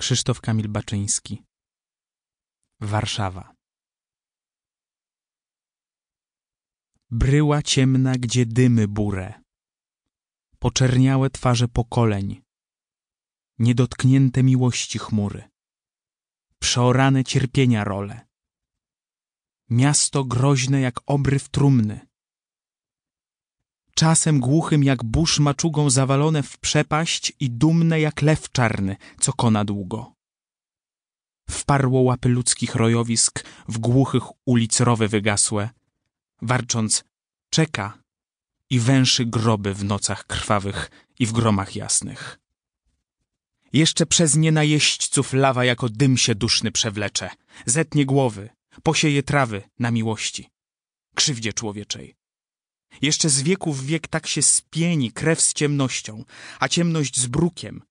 Krzysztof Kamil Baczyński. Warszawa. Bryła ciemna, gdzie dymy burę Poczerniałe twarze pokoleń. Niedotknięte miłości chmury. Przeorane cierpienia role. Miasto groźne jak obryw trumny czasem głuchym jak burz maczugą zawalone w przepaść i dumne jak lew czarny, co kona długo. Wparło łapy ludzkich rojowisk w głuchych ulic rowy wygasłe, warcząc czeka i węszy groby w nocach krwawych i w gromach jasnych. Jeszcze przez nienajeźdźców lawa jako dym się duszny przewlecze, zetnie głowy, posieje trawy na miłości, krzywdzie człowieczej. Jeszcze z wieku w wiek tak się spieni krew z ciemnością, a ciemność z brukiem,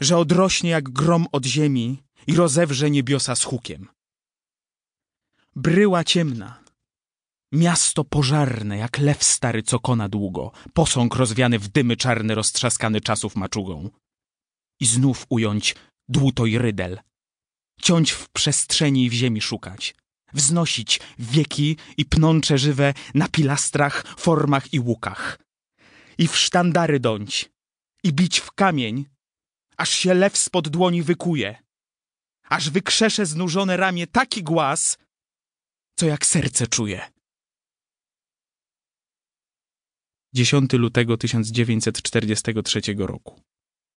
że odrośnie jak grom od ziemi i rozewrze niebiosa z hukiem. Bryła ciemna, miasto pożarne, jak lew stary, co kona długo, posąg rozwiany w dymy czarny, roztrzaskany czasów maczugą. I znów ująć dłuto i rydel, ciąć w przestrzeni i w ziemi szukać, wznosić wieki i pnącze żywe na pilastrach, formach i łukach. I w sztandary dąć, i bić w kamień, aż się lew spod dłoni wykuje, aż wykrzesze znużone ramię taki głaz, co jak serce czuje. 10 lutego 1943 roku